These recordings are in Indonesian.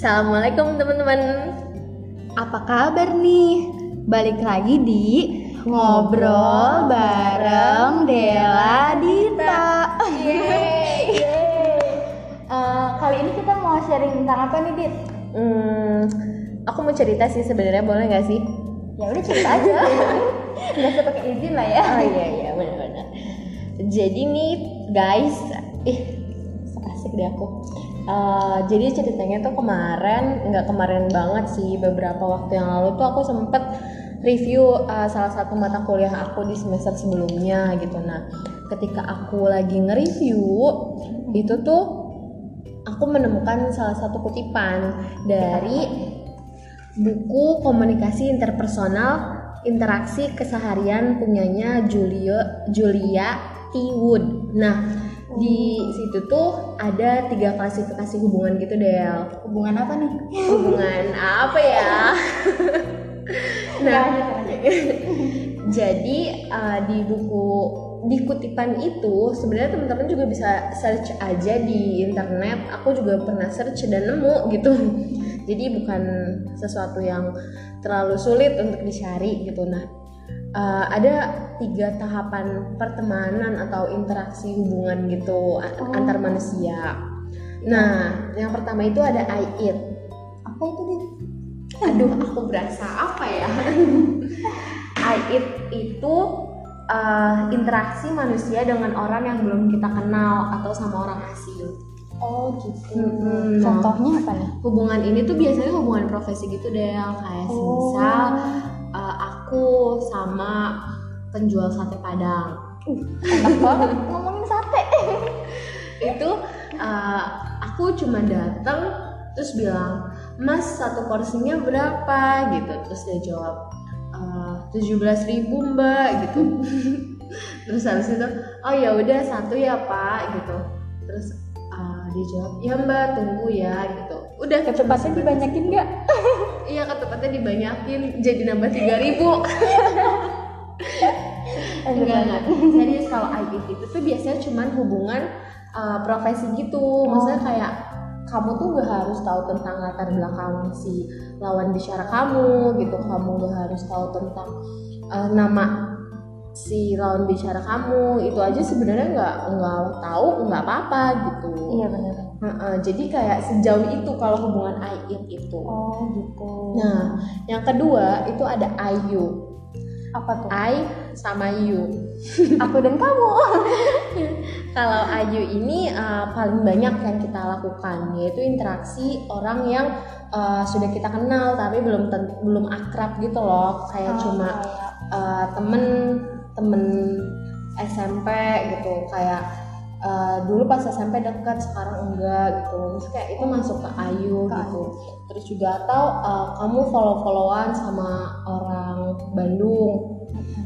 Assalamualaikum teman-teman. Apa kabar nih? Balik lagi di Ngobrol bareng Dela Dita. Yeay. Eh, kali ini kita mau sharing tentang apa nih, Dit? Hmm, aku mau cerita sih sebenarnya boleh nggak sih? Ya udah cerita aja. Nggak usah pakai izin lah ya. Oh iya iya benar-benar. Jadi nih guys, ih asik deh aku. Eh, jadi ceritanya tuh kemarin nggak kemarin banget sih beberapa waktu yang lalu tuh aku sempet review eh, salah satu mata kuliah aku di semester sebelumnya gitu. Nah, ketika aku lagi nge-review itu tuh aku menemukan salah satu kutipan dari buku komunikasi interpersonal interaksi keseharian punyanya Julio Julia T. Nah, di situ tuh ada tiga klasifikasi hubungan gitu Del. Hubungan apa nih? Hubungan apa ya? nah, lanjut. jadi uh, di buku di kutipan itu sebenarnya teman-teman juga bisa search aja di internet. Aku juga pernah search dan nemu gitu. Jadi bukan sesuatu yang terlalu sulit untuk dicari gitu. Nah, uh, ada tiga tahapan pertemanan atau interaksi hubungan gitu Oh. antar manusia. Nah, yang pertama itu ada I it. Apa itu, Dit? Aduh, aku berasa apa ya? I it itu uh, interaksi manusia dengan orang yang belum kita kenal atau sama orang asing. Oh, gitu. Mm-mm. Contohnya apa nih? Hubungan ini tuh biasanya hubungan profesi gitu deh, kayak Oh. misal aku sama penjual sate padang. Enak banget ngomongin sate. Itu uh, aku cuma datang terus bilang, Mas satu porsinya berapa gitu, terus dia jawab tujuh belas ribu mbak gitu. terus habis itu, oh ya udah satu ya pak gitu. Terus uh, dia jawab, ya mbak tunggu ya gitu. Udah Kecepatnya dibanyakin nggak? Iya ketepatnya dibanyakin jadi nambah tiga ribu. enggak enggak. Serius kalau IBT itu tuh biasanya cuman hubungan uh, profesi gitu. Maksudnya kayak kamu tuh gak harus tahu tentang latar belakang si lawan bicara kamu gitu. Kamu gak harus tahu tentang uh, nama si lawan bicara kamu. Itu aja sebenarnya nggak nggak tahu nggak apa-apa gitu. Iya benar. Heeh, jadi kayak sejauh itu kalau hubungan IIT itu. Oh, gitu. Nah, yang kedua itu ada IU. apa tuh? I sama you. Aku dan kamu. Kalau IU ini uh, paling banyak yang kita lakukan yaitu interaksi orang yang uh, sudah kita kenal tapi belum belum akrab gitu loh, kayak cuma uh, temen temen SMP gitu kayak uh, dulu pas SMP dekat sekarang enggak gitu. Terus kayak itu masuk ke Ayu Ke gitu. Terus juga atau uh, kamu follow followan sama orang Bandung.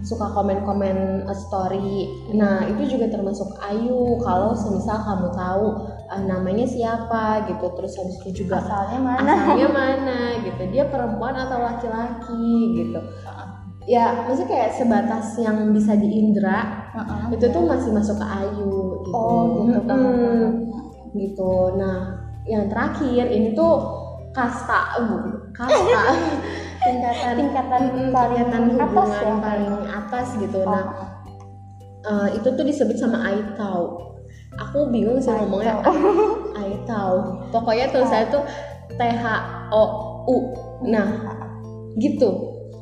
Suka komen-komen uh, story. Nah itu juga termasuk Ayu. Kalau semisal kamu tahu uh, namanya siapa gitu. Terus habis itu juga Asalnya mana? asalnya mana? gitu. Dia perempuan atau laki-laki gitu. Ya maksudnya kayak sebatas yang bisa diindra Heeh. itu tuh masih masuk ke ayu gitu Oh, gitu. Mm-mm. paham, gitu. Nah yang terakhir ini tuh kasta uh, kasta. Tingkatan Tingkatan mm-mm, paling tingkatan atas ya? paling atas gitu. Oh, nah eh, itu tuh disebut sama aitau. Aku bingung sih ngomongnya aitau. Pokoknya tuh saya tuh T H O U. Nah gitu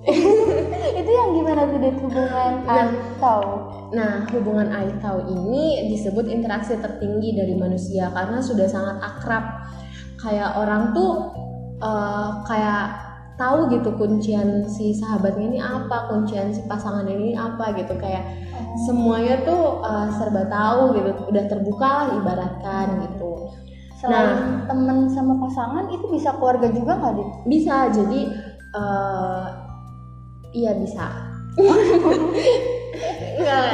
itu yang gimana tuh Dit, hubungan Nah. atau Nah, hubungan Aitau ini disebut interaksi tertinggi dari manusia karena sudah sangat akrab. Kayak orang tuh eh, kayak tahu gitu kuncian si sahabatnya ini apa, kuncian si pasangan ini apa gitu kayak semuanya tuh eh, serba tahu gitu, udah terbuka lah ibaratkan gitu. selain temen sama pasangan itu bisa keluarga juga nggak? Bisa jadi eh iya bisa. Enggak,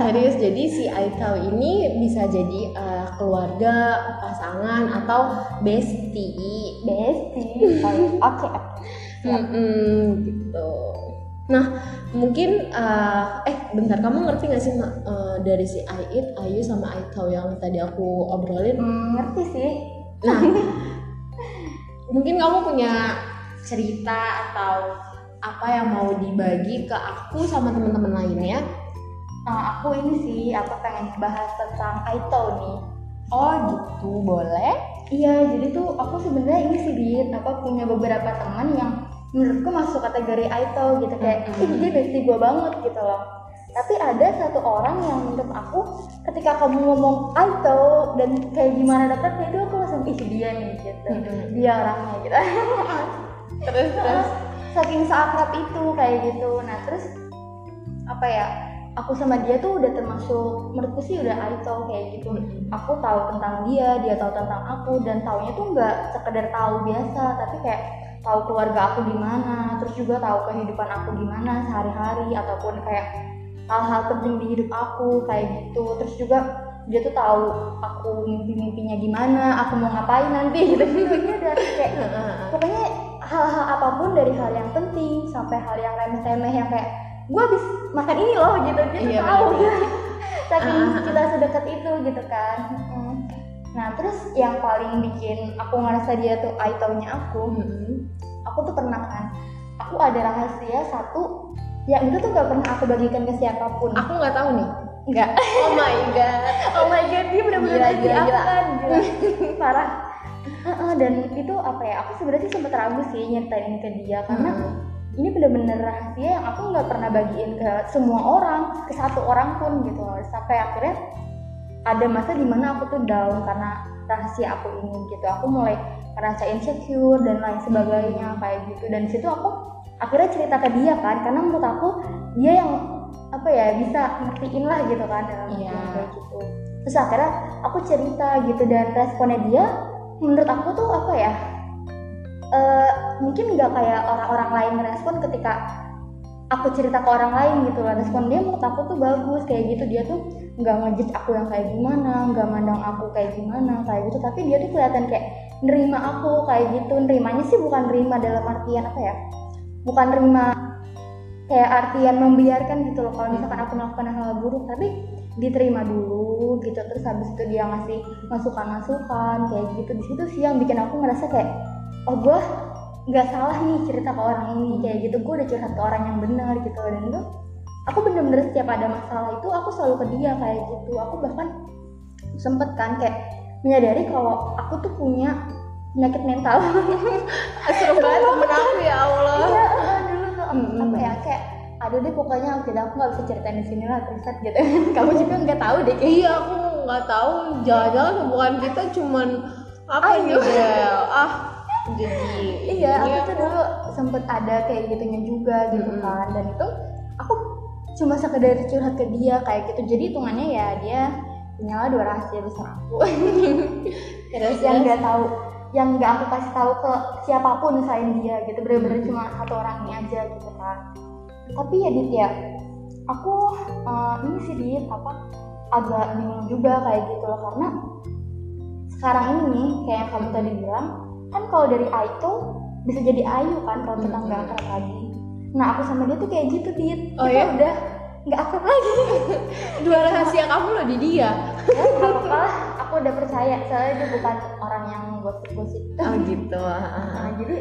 serius. Jadi si Aitau ini bisa jadi eh, keluarga, pasangan atau bestie. Besti. Oh, Oke. Mm-mm, gitu. Nah, mungkin eh, eh bentar kamu ngerti gak sih eh, dari si Ait, Ayu sama Aitau yang tadi aku obrolin? Hmm, ngerti sih. Nah, mungkin kamu punya cerita atau apa yang mau dibagi ke aku sama teman-teman lainnya Nah, aku ini sih, aku pengen bahas tentang Aito nih. oh gitu boleh Iya, jadi tuh aku sebenarnya ini sih Dit, apa punya beberapa teman yang menurutku masuk kategori Aito gitu kayak, Mm-mm. ih dia bestie gue banget gitu loh. Tapi ada satu orang yang menurut aku ketika kamu ngomong Aito dan kayak gimana dekatnya itu aku langsung ih dia nih gitu, Mm-mm. dia orangnya gitu. terus terus Saking seakrab itu kayak gitu. Nah terus apa ya? Aku sama dia tuh udah termasuk menurutku sih udah Aito kayak gitu Mm-mm. aku tahu tentang dia, dia tahu tentang aku dan taunya tuh nggak sekedar tahu biasa, tapi kayak tahu keluarga aku gimana, terus juga tahu kehidupan aku gimana sehari-hari ataupun kayak hal-hal penting di hidup aku kayak gitu. Terus juga dia tuh tahu aku mimpi-mimpinya gimana, aku mau ngapain nanti gitu gitu. Dia udah kayak pokoknya hal-hal apa pun dari hal yang penting sampai hal yang remeh-temeh yang kayak gue habis makan ini loh gitu. Dia Iya, tahu. saking Ah, kita sedekat itu gitu kan. Mm. nah terus yang paling bikin aku ngerasa dia tuh I taunya aku Mm-mm. aku tuh pernah kan aku ada rahasia satu yang itu tuh gak pernah aku bagikan ke siapa pun. Aku nggak tahu nih. Enggak oh my god. Oh my god dia bener-bener Gila, gila, kan gila. parah Heeh, dan itu apa ya aku sebenarnya sih sempet ragu sih nyeritain ke dia karena Mm-mm. ini bener-bener rahasia yang aku nggak pernah bagiin ke semua orang ke satu orang pun gitu. Loh sampai akhirnya ada masa di mana aku tuh down karena rahasia aku ini gitu. Aku mulai ngerasa insecure dan lain sebagainya kayak gitu. Dan situ aku akhirnya cerita ke dia kan karena menurut aku dia yang apa ya bisa ngertiin lah gitu kan dalam artian kayak gitu. Terus akhirnya aku cerita gitu dan responnya dia menurut aku tuh apa ya eh, mungkin nggak kayak orang-orang lain ngerespon ketika aku cerita ke orang lain gitu lah respon dia menurut aku tuh bagus kayak gitu. Dia tuh nggak ngejudge aku yang kayak gimana nggak mandang aku kayak gimana kayak gitu. Tapi dia tuh kelihatan kayak nerima aku kayak gitu. Nerimanya sih bukan nerima dalam artian apa ya bukan nerima kayak artian membiarkan gitu loh. Kalau misalkan aku melakukan hal buruk tapi diterima dulu gitu terus habis itu dia ngasih masukan-masukan kayak gitu. Di situ sih yang bikin aku ngerasa kayak oh gue nggak salah nih cerita ke orang ini kayak gitu. Gue udah curhat ke orang yang benar gitu. Dan itu aku bener-bener setiap ada masalah itu aku selalu ke dia kayak gitu. Aku bahkan sempet kan kayak menyadari kalau aku tuh punya penyakit mental. Seru banget temen aku ya Allah. Iya dulu tuh apa ya kayak aduh deh pokoknya tidak aku nggak bisa ceritain di sini lah Trisat gitu. Kamu juga nggak tahu deh kayak Iya aku nggak tahu. Jangan-jangan hubungan kita cuman apa Ayo. nih Bel? ah. Jadi iya. ini aku tuh dulu sempet ada kayak gitunya juga gitu Mm-mm. kan. Dan itu aku cuma sekedar curhat ke dia kayak gitu. Jadi hitungannya ya dia punyalah dua rahasia besar aku. Terus yang nggak tahu yang nggak aku kasih tahu ke siapa pun selain dia gitu. Bener-bener cuma satu orang ini aja gitu kan tapi ya Dit ya aku eh, ini sih Dit apa agak bingung juga kayak gitu loh karena sekarang ini nih kayak yang kamu tadi bilang kan kalau dari Aito bisa jadi Ayu kan kalau kita nggak akrab lagi. Nah aku sama dia tuh kayak gitu Dit. Oh, kita ya? udah nggak akrab lagi. Dua rahasia kamu loh di dia. Ya apa-apa lah aku udah percaya. Soalnya dia bukan orang yang gosip-gosip. Oh gitu. Nah, jadi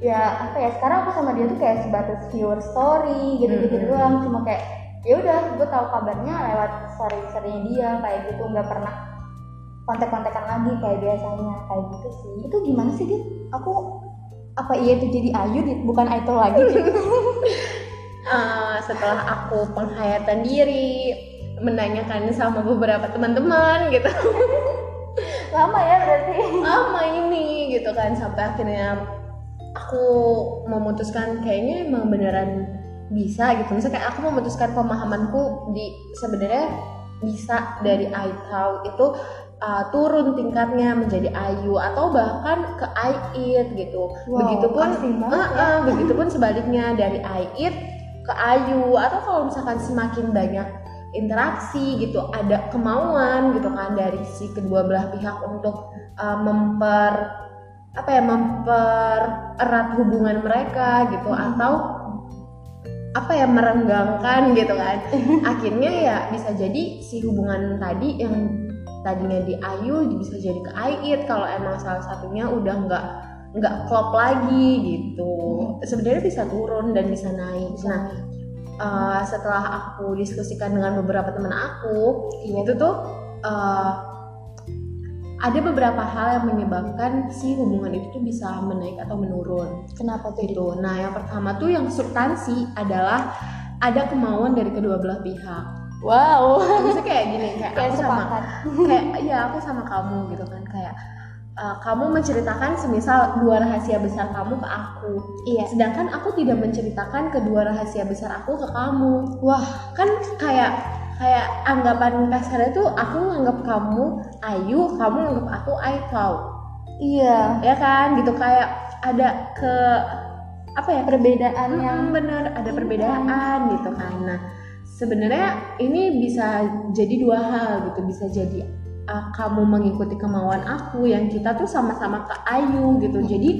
ya apa ya sekarang aku sama dia tuh kayak sebatas viewer story gitu-gitu Mm-mm. doang. Cuma kayak ya udah gue tahu kabarnya lewat story storynya dia kayak gitu. Nggak pernah kontak-kontakan lagi kayak biasanya kayak gitu sih. Itu gimana sih dit? Aku apa iya itu jadi Ayu dit? Bukan Aito lagi. Gitu Eh, setelah aku penghayatan diri menanyakan sama beberapa teman-teman gitu. Lama ya berarti. Lama ini gitu kan. Sampai akhirnya aku memutuskan kayaknya emang beneran bisa gitu misalnya kayak aku memutuskan pemahamanku di sebenarnya bisa dari I tahu itu uh, turun tingkatnya menjadi ayu atau bahkan ke I it gitu Wow, begitupun banget Ah, ya. begitupun sebaliknya dari I it ke ayu atau kalau misalkan semakin banyak interaksi gitu ada kemauan gitu kan dari si kedua belah pihak untuk uh, memper apa ya mempererat hubungan mereka gitu Hmm. atau apa ya merenggangkan gitu kan. Akhirnya ya bisa jadi si hubungan tadi yang tadinya di ayu bisa jadi ke ait kalau emang salah satunya udah nggak nggak klop lagi gitu. Sebenarnya bisa turun dan bisa naik. Nah uh, setelah aku diskusikan dengan beberapa teman aku Iya. itu tuh uh, ada beberapa hal yang menyebabkan si hubungan itu tuh bisa menaik atau menurun Kenapa tuh? gitu. Nah, yang pertama tuh yang substansi adalah ada kemauan dari kedua belah pihak. Wow. Maksudnya kayak gini, kayak, Kayak aku sama kayak ya aku sama kamu gitu kan kayak uh, kamu menceritakan semisal dua rahasia besar kamu ke aku. Iya. Sedangkan aku tidak menceritakan kedua rahasia besar aku ke kamu. Wah, Kan kayak kayak anggapan kasarnya tuh aku nganggap kamu Ayu, kamu nganggap aku Aikau. iya. Ya kan? Gitu kayak ada ke apa ya Perbedaan yang yang benar ada perbedaan gitu kan nah sebenarnya ini bisa jadi dua hal gitu bisa jadi uh, kamu mengikuti kemauan aku yang kita tuh sama-sama ke Ayu gitu jadi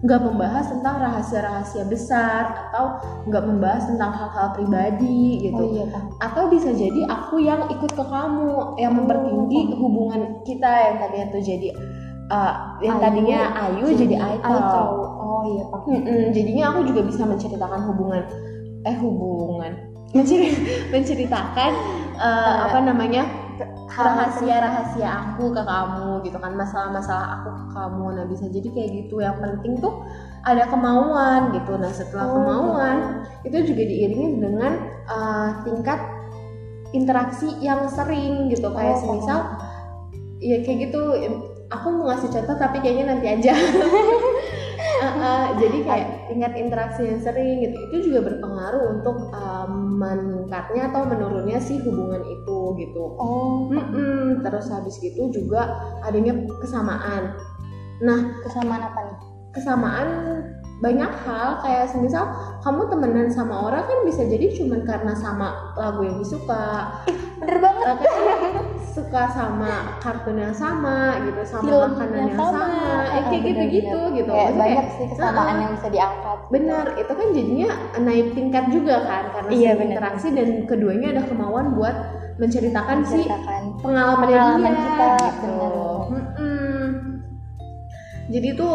nggak membahas tentang rahasia-rahasia besar atau nggak membahas tentang hal-hal pribadi gitu Oh iya, atau bisa jadi aku yang ikut ke kamu yang mempertinggi hubungan kita yang tadinya tuh jadi uh, yang Ayu tadinya Ayu jadi, Aikau. Aikau. Oh iya, Pak. Mm-mm, jadinya aku juga bisa menceritakan hubungan eh hubungan Menceri- menceritakan eh, apa namanya rahasia-rahasia aku ke kamu gitu kan masalah-masalah aku ke kamu nah bisa jadi kayak gitu. Yang penting tuh ada kemauan gitu. Nah setelah Oh, kemauan itu juga diiringi dengan eh, tingkat interaksi yang sering gitu. Kayak Oh, semisal ya kayak gitu aku mau ngasih contoh tapi kayaknya nanti aja Uh, uh, jadi kayak tingkat interaksi yang sering gitu. Itu juga berpengaruh untuk um, meningkatnya atau menurunnya si hubungan itu gitu. Oh, Mm-mm, terus habis gitu juga adanya kesamaan. Nah kesamaan apa nih? kesamaan banyak hal. Kayak semisal kamu temenan sama orang kan bisa jadi cuman karena sama lagu yang disuka. Bener banget. Kan suka sama kartun yang sama gitu sama Film makanan yang yang, sama. sama, Eh, kayak gitu-gitu gitu Kayak Maksudnya banyak kayak, sih kesamaan uh-uh. yang bisa diangkat. benar itu kan jadinya naik tingkat juga kan karena Iya, si interaksi dan keduanya ada kemauan buat menceritakan si Menceritakan. pengalaman, Pengalaman dia, kita, gitu. benar. Mm-mm. jadi tuh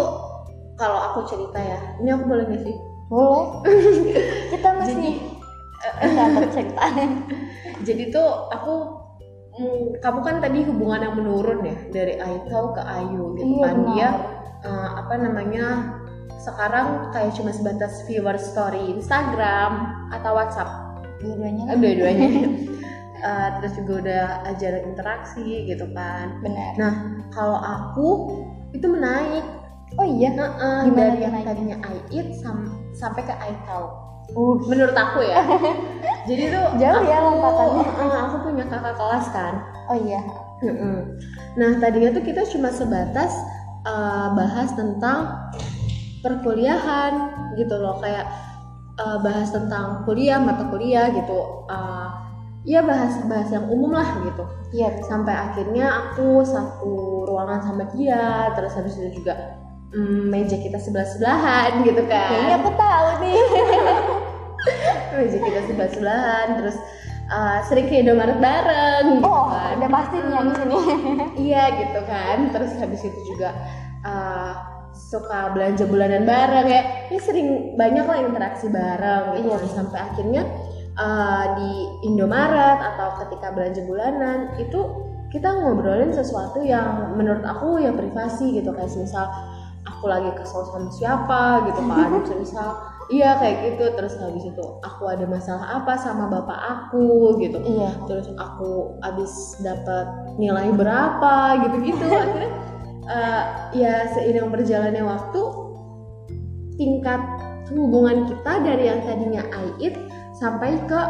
kalau aku cerita ya ini aku boleh nggak sih Boleh. Kita masih jadi ceritanya. jadi tuh aku mm, kamu kan tadi hubungan yang menurun ya dari Aikau ke Ayu gitu Iya, kan. Benar. dia eh, apa namanya sekarang kayak cuma sebatas viewer story Instagram atau WhatsApp. Dua-duanya Eh, dua-duanya. Eh, terus juga udah ajar interaksi gitu kan. Benar. nah kalau aku itu menaik. Oh iya. Heeh, Gimana dari yang tadinya Ait sam- sampai ke Aikau Uh, menurut aku ya jadi tuh Jauh ya aku- lompatannya. heeh, aku punya kakak kelas kan oh iya. Nah tadinya tuh kita cuma sebatas uh, bahas tentang perkuliahan gitu loh kayak uh, bahas tentang kuliah mata kuliah gitu. Uh, ya bahas-bahas yang umum lah gitu. Iya. Sampai akhirnya aku satu ruangan sama dia, terus habis itu juga mm, meja kita sebelah sebelahan gitu kan. Kayaknya aku tahu nih. meja kita sebelah sebelahan, terus uh, sering ke Indomaret bareng. Gitu Oh, kan. udah pasti nih yang sini. Iya gitu kan. Terus habis itu juga uh, suka belanja bulanan bareng ya. Ini sering banyak lah interaksi bareng gitu. Iya. kan. Sampai akhirnya uh, di Indomaret atau ketika belanja bulanan itu kita ngobrolin sesuatu yang menurut aku ya privasi gitu kayak misal aku lagi kesel sama siapa gitu kan. Misal iya kayak gitu. Terus habis itu aku ada masalah apa sama bapak aku gitu. Iya. terus aku abis dapat nilai berapa gitu-gitu. Akhirnya eh, ya seiring berjalannya waktu tingkat hubungan kita dari yang tadinya Ait sampai ke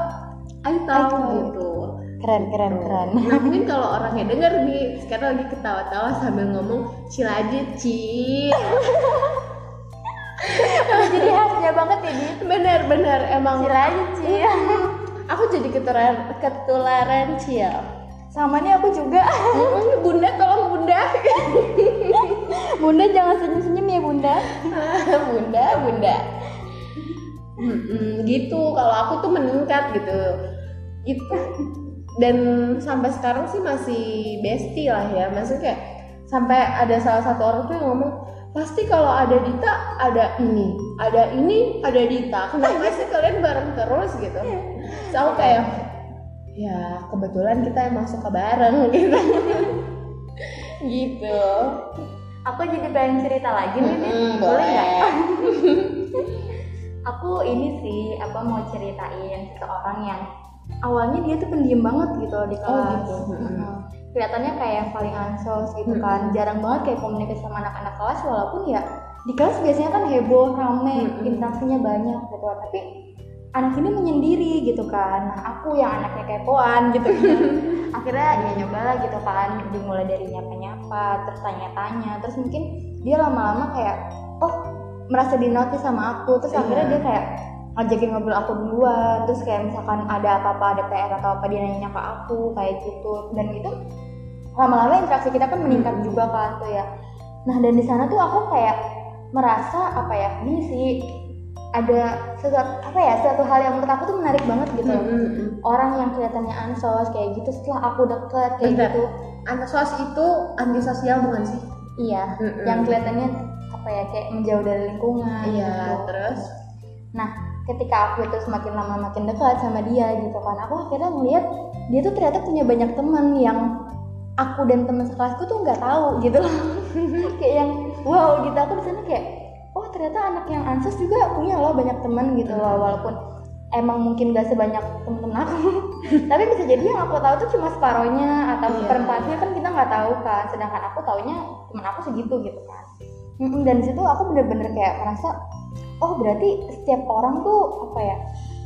Aitau. gitu Keren, keren, keren. nah mungkin kalau orangnya denger nih sekarang lagi ketawa-tawa sambil ngomong cilajit ci Jadi khasnya banget ini. bener-bener emang Cilajit sih. aku jadi ketularan ketularan cil Sama nih aku juga. Bunda tolong bunda Bunda jangan senyum-senyum ya Bunda. bunda bunda Mm-mm, gitu kalau aku tuh meningkat gitu itu dan sampai sekarang sih masih bestie lah ya. Maksudnya kayak sampai ada salah satu orang tuh yang ngomong pasti kalau ada Dita ada ini ada ini ada Dita. Kenapa sih kalian bareng terus? gitu. So aku kayak ya kebetulan kita emang suka bareng gitu. Gitu. Aku jadi pengen cerita lagi nih Dit. Mm-mm, boleh nggak? Aku ini sih apa mau ceritain seseorang yang awalnya dia tuh pendiam banget gitu di Oh, kelas gitu. Mm-mm. kelihatannya kayak yang paling ansos gitu Mm-mm. kan jarang banget kayak komunikasi sama anak-anak kelas walaupun ya di kelas biasanya kan heboh rame Mm-mm. interaksinya banyak gitu tapi anak ini menyendiri gitu kan nah aku yang anaknya kepoan gitu kan akhirnya ya nyobalah gitu kan dimulai dari nyapa-nyapa terus tanya-tanya terus mungkin dia lama-lama kayak oh merasa dinotis sama aku terus Iya. akhirnya dia kayak ngajakin ngobrol aku duluan terus kayak misalkan ada apa-apa ada PR atau apa dia nanya ke aku kayak gitu dan itu lama-lama interaksi kita kan meningkat juga kan tuh ya nah dan di sana tuh aku kayak merasa apa ya ini sih ada sesuatu apa ya suatu hal yang menurut aku tuh menarik banget gitu Mm-mm. orang yang kelihatannya ansos kayak gitu setelah aku deket kayak Bentar. gitu antisosial itu antisosial bukan sih iya Mm-mm. yang kelihatannya apa ya kayak menjauh dari lingkungan iya gitu. terus nah ketika aku itu semakin lama makin dekat sama dia gitu kan. Aku akhirnya ngeliat dia tuh ternyata punya banyak teman yang aku dan teman sekelasku tuh nggak tahu gitu loh. Kayak yang wow gitu. Aku di sana kayak oh ternyata anak yang ansos juga punya loh banyak teman gitu loh. Walaupun emang mungkin gak sebanyak temen-temen aku. Tapi bisa jadi yang aku tahu tuh cuma separohnya atau Iya. seperempatnya kan kita nggak tahu kan. Sedangkan aku taunya temen aku segitu gitu kan. Dan situ aku bener-bener kayak merasa oh berarti setiap orang tuh apa ya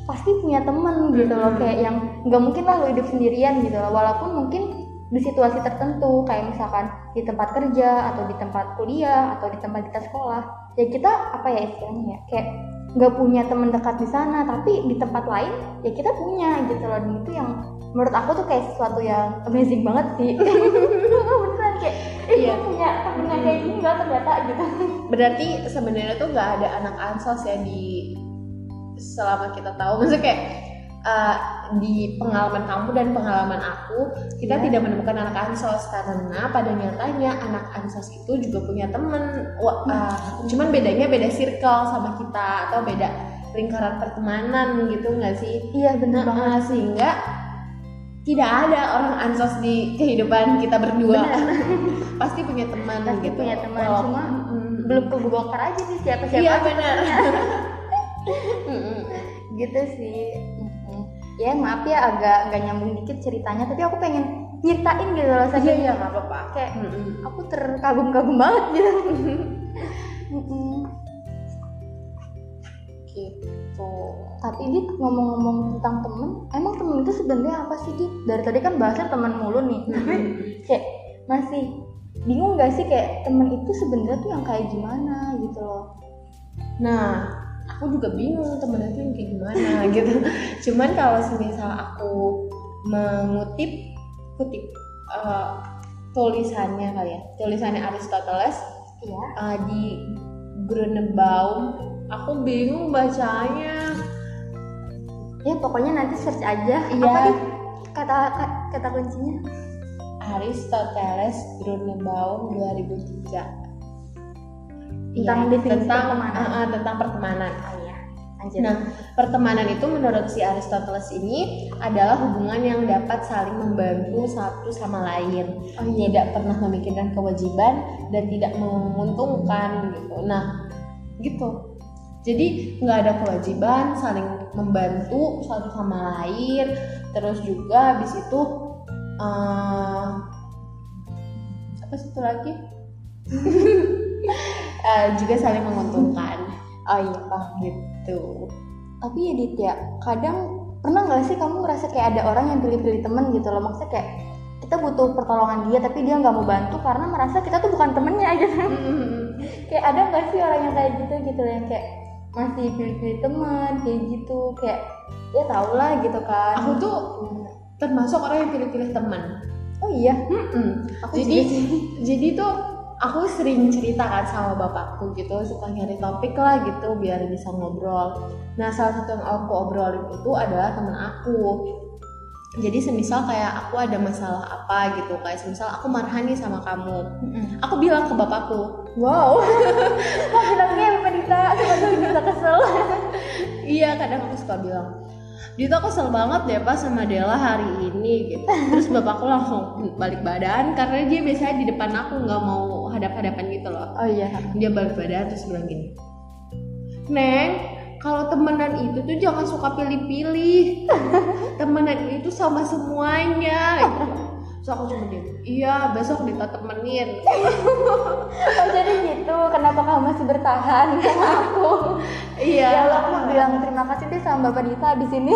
pasti punya temen gitu loh Mm-mm. kayak yang nggak mungkin lah lo hidup sendirian gitu loh walaupun mungkin di situasi tertentu kayak misalkan di tempat kerja atau di tempat kuliah atau di tempat kita sekolah ya kita apa ya istilahnya ya kayak nggak punya teman dekat di sana tapi di tempat lain ya kita punya gitu loh dan itu yang menurut aku tuh kayak sesuatu yang amazing banget sih. Beneran kayak eh Iya. punya temen yang kayak gini gak ternyata gitu. Berarti sebenarnya tuh nggak ada anak ansos ya di selama kita tahu. Maksudnya kayak uh, di pengalaman kamu dan pengalaman aku kita Iya. tidak menemukan anak ansos. Karena pada nyatanya anak ansos itu juga punya temen. Wah, uh, cuman bedanya beda circle sama kita atau beda lingkaran pertemanan gitu nggak sih? Iya bener banget. Nah, sehingga tidak ada orang ansos di kehidupan kita berdua. Pasti punya teman Pasti gitu. punya teman, Walaupun- cuma Mm, belum kebongkar aja sih siapa siapa iya benar. Gitu sih. Ya maaf ya agak nggak nyambung dikit ceritanya tapi aku pengen nyeritain gitu loh iya sampai iya nggak apa-apa. Kayak Mm-mm. aku terkagum-kagum banget gitu. Mm-mm. Gitu. Tapi dit ngomong-ngomong tentang temen emang temen itu sebenarnya apa sih dit? Dari tadi kan bahasnya teman mulu nih. Tapi kayak masih bingung gak sih kayak temen itu sebenarnya tuh yang kayak gimana gitu loh. Nah aku juga bingung temen itu yang kayak gimana gitu. Cuman kalau semisal aku mengutip kutip eh, tulisannya kali ya tulisannya Aristoteles iya. eh, di Grunebaum aku bingung bacanya. Ya pokoknya nanti search aja. Iya. apa dit kata kata, kuncinya? Aristoteles Grunebaum 2003 Tentang Iya, definisi tentang pertemanan. eh, eh, tentang pertemanan. Oh iya. Anjir Nah, pertemanan itu menurut si Aristoteles ini adalah hubungan yang dapat saling membantu satu sama lain, oh iya. Tidak pernah memikirkan kewajiban dan tidak menguntungkan gitu. Nah, gitu. Jadi nggak ada kewajiban, saling membantu satu sama lain, terus juga habis itu eh, apa satu lagi? Eh, juga saling menguntungkan. Oh iya, paham gitu. tapi ya dit ya kadang pernah nggak sih kamu ngerasa kayak ada orang yang pilih-pilih temen gitu loh maksudnya kayak kita butuh pertolongan dia tapi dia nggak mau bantu karena merasa kita tuh bukan temennya gitu kayak ada nggak sih orang yang kayak gitu gitu yang kayak masih pilih-pilih teman kayak gitu kayak ya tau lah gitu kan Aku tuh termasuk orang yang pilih-pilih teman. oh iya Mm-mm. aku Jadi jadi tuh aku sering ceritakan sama bapakku gitu, suka nyari topik lah gitu biar bisa ngobrol. Nah salah satu yang aku obrolin itu adalah temen aku. Jadi semisal kayak aku ada masalah apa gitu kayak semisal aku marahan nih sama kamu. Aku bilang ke bapakku wow. Kok bilangnya Mbak Dita? Sebenarnya bisa kesel. Iya kadang aku suka bilang Dita kesel banget deh pas sama Dela hari ini gitu. Terus bapakku langsung balik badan karena dia biasanya di depan aku nggak mau hadap-hadapan gitu loh. Oh iya. Dia balik badan terus bilang gini Neng kalau temenan itu tuh jangan suka pilih-pilih. Temenan itu sama semuanya. Gitu. so aku cuma dia iya besok Dita temenin. Oh jadi gitu. Kenapa kamu masih bertahan? Sama aku iya. Ya aku bilang terima kasih deh sama Bapak Dita di sini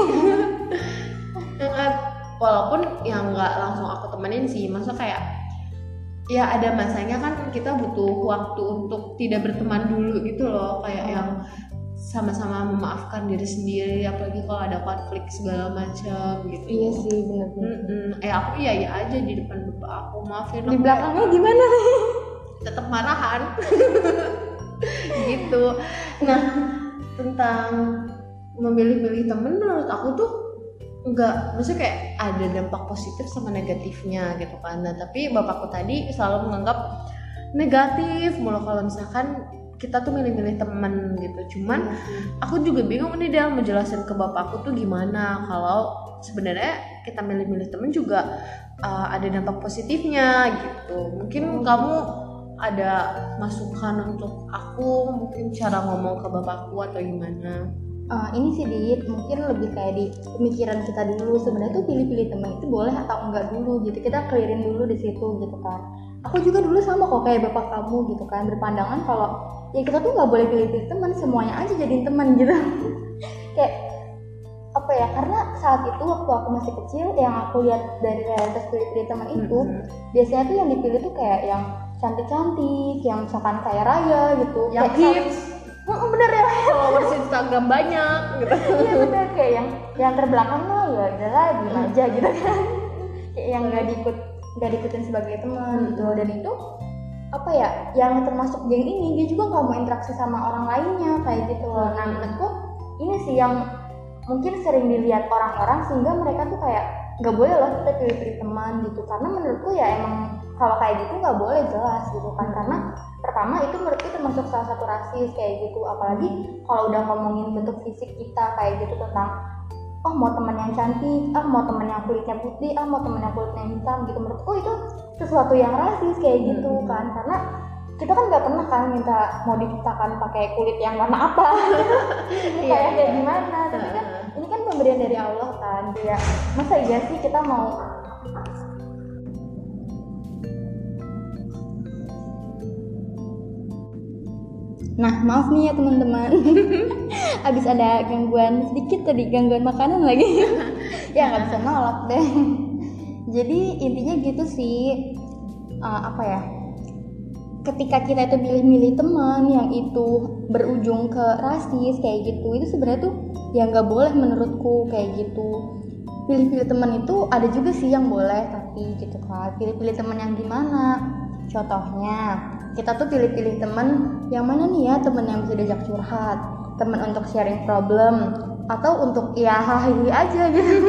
walaupun ya nggak langsung aku temenin sih maksudnya kayak ya ada masanya kan kita butuh waktu untuk tidak berteman dulu gitu loh. Kayak yang sama-sama memaafkan diri sendiri apalagi kalau ada konflik segala macam gitu. Iya sih benar Mm-mm. eh aku iya iya aja di depan bapak aku maafin di aku. belakangnya gimana? Tetap marahan. Gitu. Nah tentang memilih-milih temen menurut aku tuh enggak maksudnya kayak ada dampak positif sama negatifnya gitu kan. Nah tapi bapakku tadi selalu menganggap negatif mulu kalau misalkan kita tuh milih-milih temen gitu. Cuman aku juga bingung nih dia menjelaskan ke bapakku tuh gimana. Kalau sebenarnya kita milih-milih temen juga uh, ada dampak positifnya gitu. Mungkin kamu ada masukan untuk aku mungkin cara ngomong ke bapakku atau gimana? Uh, ini sih Dit, mungkin lebih kayak di pemikiran kita dulu. Sebenarnya tuh pilih-pilih teman itu boleh atau enggak dulu gitu. Kita clearin dulu di situ gitu kan aku juga dulu sama kok kayak bapak kamu gitu kan berpandangan kalau ya kita tuh nggak boleh pilih-pilih teman semuanya aja jadiin teman gitu. Kayak apa ya karena saat itu waktu aku masih kecil yang aku lihat dari realitas pilih-pilih teman itu Mm-hmm. biasanya tuh yang dipilih tuh kayak yang cantik-cantik yang misalkan kayak raya gitu yang kayak hits. Oh, bener ya. Followers Instagram banyak gitu. Iya bener kayak yang yang terbelakang mah ya udahlah diem aja gitu kan. Kayak yang nggak diikut nggak diikutin sebagai teman gitu. Dan itu apa ya yang termasuk geng ini dia juga nggak mau interaksi sama orang lainnya kayak gitu loh. Nah menurutku ini sih yang mungkin sering dilihat orang-orang sehingga mereka tuh kayak nggak boleh loh kita pilih-pilih teman gitu. Karena menurutku ya emang kalau kayak gitu nggak boleh jelas gitu kan. Karena pertama itu menurutku termasuk salah satu rasis kayak gitu. Apalagi kalau udah ngomongin bentuk fisik kita kayak gitu tentang oh mau temen yang cantik ah mau temen yang kulitnya putih ah mau temen yang kulitnya hitam gitu. Menurutku itu sesuatu yang rasis kayak gitu Hmm. kan. Karena kita kan nggak pernah kan minta mau diciptakan pakai kulit yang warna apa. Ini Iya, kayak kayak iya. gimana? Tapi kan ini kan pemberian dari Allah kan. Ya masa iya sih kita mau Nah, maaf nih ya teman-teman. Abis ada gangguan sedikit tadi, gangguan makanan lagi. ya nggak bisa nolak deh. Jadi intinya gitu sih. Uh, apa ya? Ketika kita itu milih-milih teman yang itu berujung ke rasis kayak gitu, itu sebenarnya tuh ya nggak boleh menurutku kayak gitu. Pilih-pilih teman itu ada juga sih yang boleh, tapi gitu kan. Pilih-pilih teman yang gimana? Contohnya, kita tuh pilih-pilih temen yang mana nih ya temen yang bisa diajak curhat temen untuk sharing problem atau untuk ya hahihi aja gitu.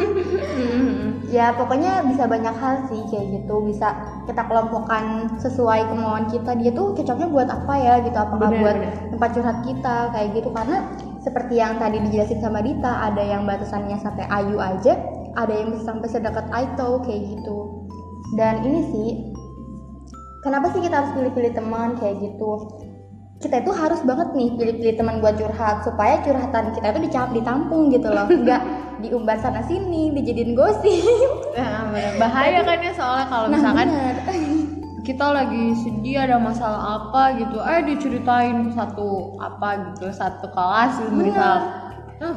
Ya pokoknya bisa banyak hal sih kayak gitu. Bisa kita kelompokkan sesuai kemauan kita. Dia tuh cocoknya buat apa ya gitu? Apakah Bener, buat bener. tempat curhat kita? Kayak gitu. Karena seperti yang tadi dijelasin sama Dita ada yang batasannya sampai Ayu aja ada yang bisa sampai sedekat Aito kayak gitu. Dan ini sih kenapa sih kita harus pilih-pilih teman kayak gitu? Kita itu harus banget nih pilih-pilih teman buat curhat supaya curhatan kita itu dicap ditampung gitu loh. Nggak diumbar sana sini dijadiin gosip. Nah, bener. bahaya kan ya soalnya kalau nah misalkan bener. kita lagi sedih ada masalah apa gitu eh diceritain satu apa gitu satu kelas gitu, misal. Huh,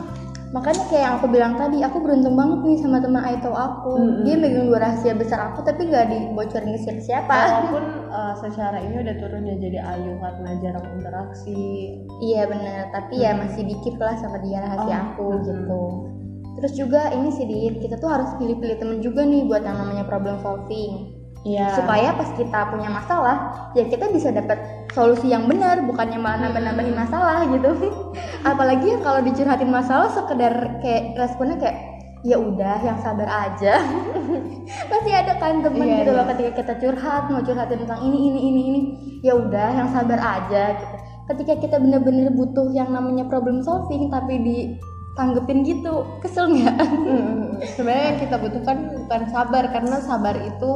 makanya kayak yang aku bilang tadi aku beruntung banget nih sama teman Aito aku. Mm-mm. dia megang dua rahasia besar aku tapi nggak dibocorin ke siapa-siapa. Walaupun uh, secara ini udah turun ya jadi Ayu karena jarang interaksi. Iya bener. Tapi ya masih dikit lah sama dia rahasia Oh, aku mm-mm. gitu. Terus juga ini sih Dit, kita tuh harus pilih-pilih temen juga nih buat yang namanya problem solving Iya. supaya pas kita punya masalah ya kita bisa dapat solusi yang benar bukannya malah nambah-nambahin masalah gitu. Apalagi kalau dicurhatin masalah sekedar kayak responnya kayak ya udah yang sabar aja. Pasti ada kan temen Iya, gitu loh iya. ketika kita curhat mau curhatin tentang ini ini ini ini. Ya udah yang sabar aja gitu. Ketika kita bener-bener butuh yang namanya problem solving tapi ditanggepin gitu kesel nggak? Mm, sebenarnya yang kita butuhkan bukan sabar karena sabar itu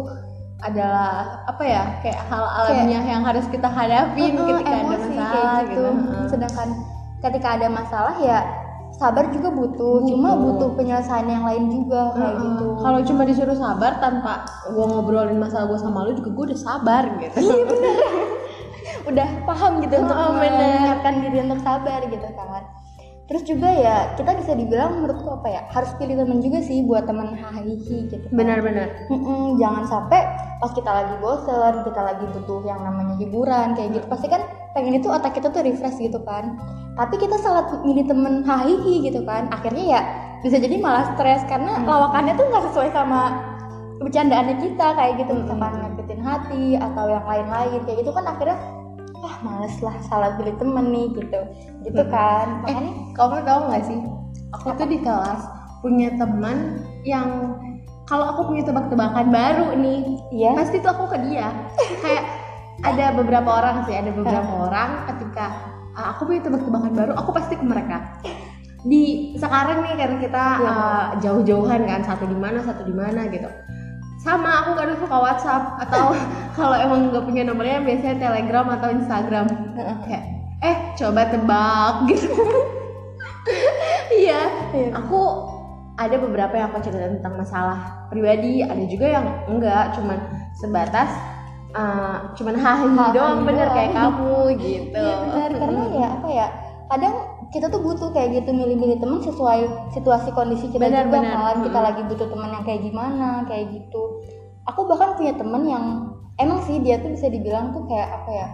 adalah apa ya kayak hal alamiah yang harus kita hadapin Heeh, ketika ada emosi masalah kayak gitu. Heeh. sedangkan ketika ada masalah ya sabar juga butuh, cuma Butuh. penyelesaian yang lain juga kayak gitu Kalau cuma disuruh sabar tanpa gua ngobrolin masalah gua sama lu juga gua udah sabar gitu. Iya bener udah paham gitu untuk Oh, bener. menyiapkan diri untuk sabar gitu kan terus juga ya kita bisa dibilang menurutku apa ya harus pilih teman juga sih buat teman hahihi gitu kan. Benar-benar. Mm-mm, jangan sampai pas kita lagi bosen kita lagi butuh yang namanya hiburan kayak gitu pasti kan pengen itu otak kita tuh refresh gitu kan tapi kita salah milih temen hahihi gitu kan akhirnya ya bisa jadi malah stres karena lawakannya tuh nggak sesuai sama bercandaannya kita kayak gitu misalkan nyakitin hati atau yang lain-lain kayak gitu kan akhirnya ah males lah salah pilih temen nih gitu gitu kan Eh, makanya kamu tahu nggak sih? Aku tuh di kelas punya teman yang kalau aku punya tebak-tebakan baru nih, iya pasti tuh aku ke dia. Kayak ada beberapa orang sih, ada beberapa orang ketika ah, aku punya tebak-tebakan baru, aku pasti ke mereka. Di sekarang nih karena kita ah, jauh-jauhan kan, satu di mana, satu di mana gitu. Sama aku kadang suka WhatsApp atau kalau emang nggak punya nomornya biasanya Telegram atau Instagram. Kayak eh coba tebak gitu. Iya, Iya. aku ada beberapa yang aku cerita tentang masalah pribadi, ada juga yang enggak, cuman sebatas uh, cuman Hahi doang bener kayak kamu gitu. Iya benar karena ya apa ya kadang kita tuh butuh kayak gitu milih-milih teman sesuai situasi kondisi kita Benar, juga benar. kan kita Mm-mm. lagi butuh teman yang kayak gimana kayak gitu aku bahkan punya temen yang emang sih dia tuh bisa dibilang tuh kayak apa ya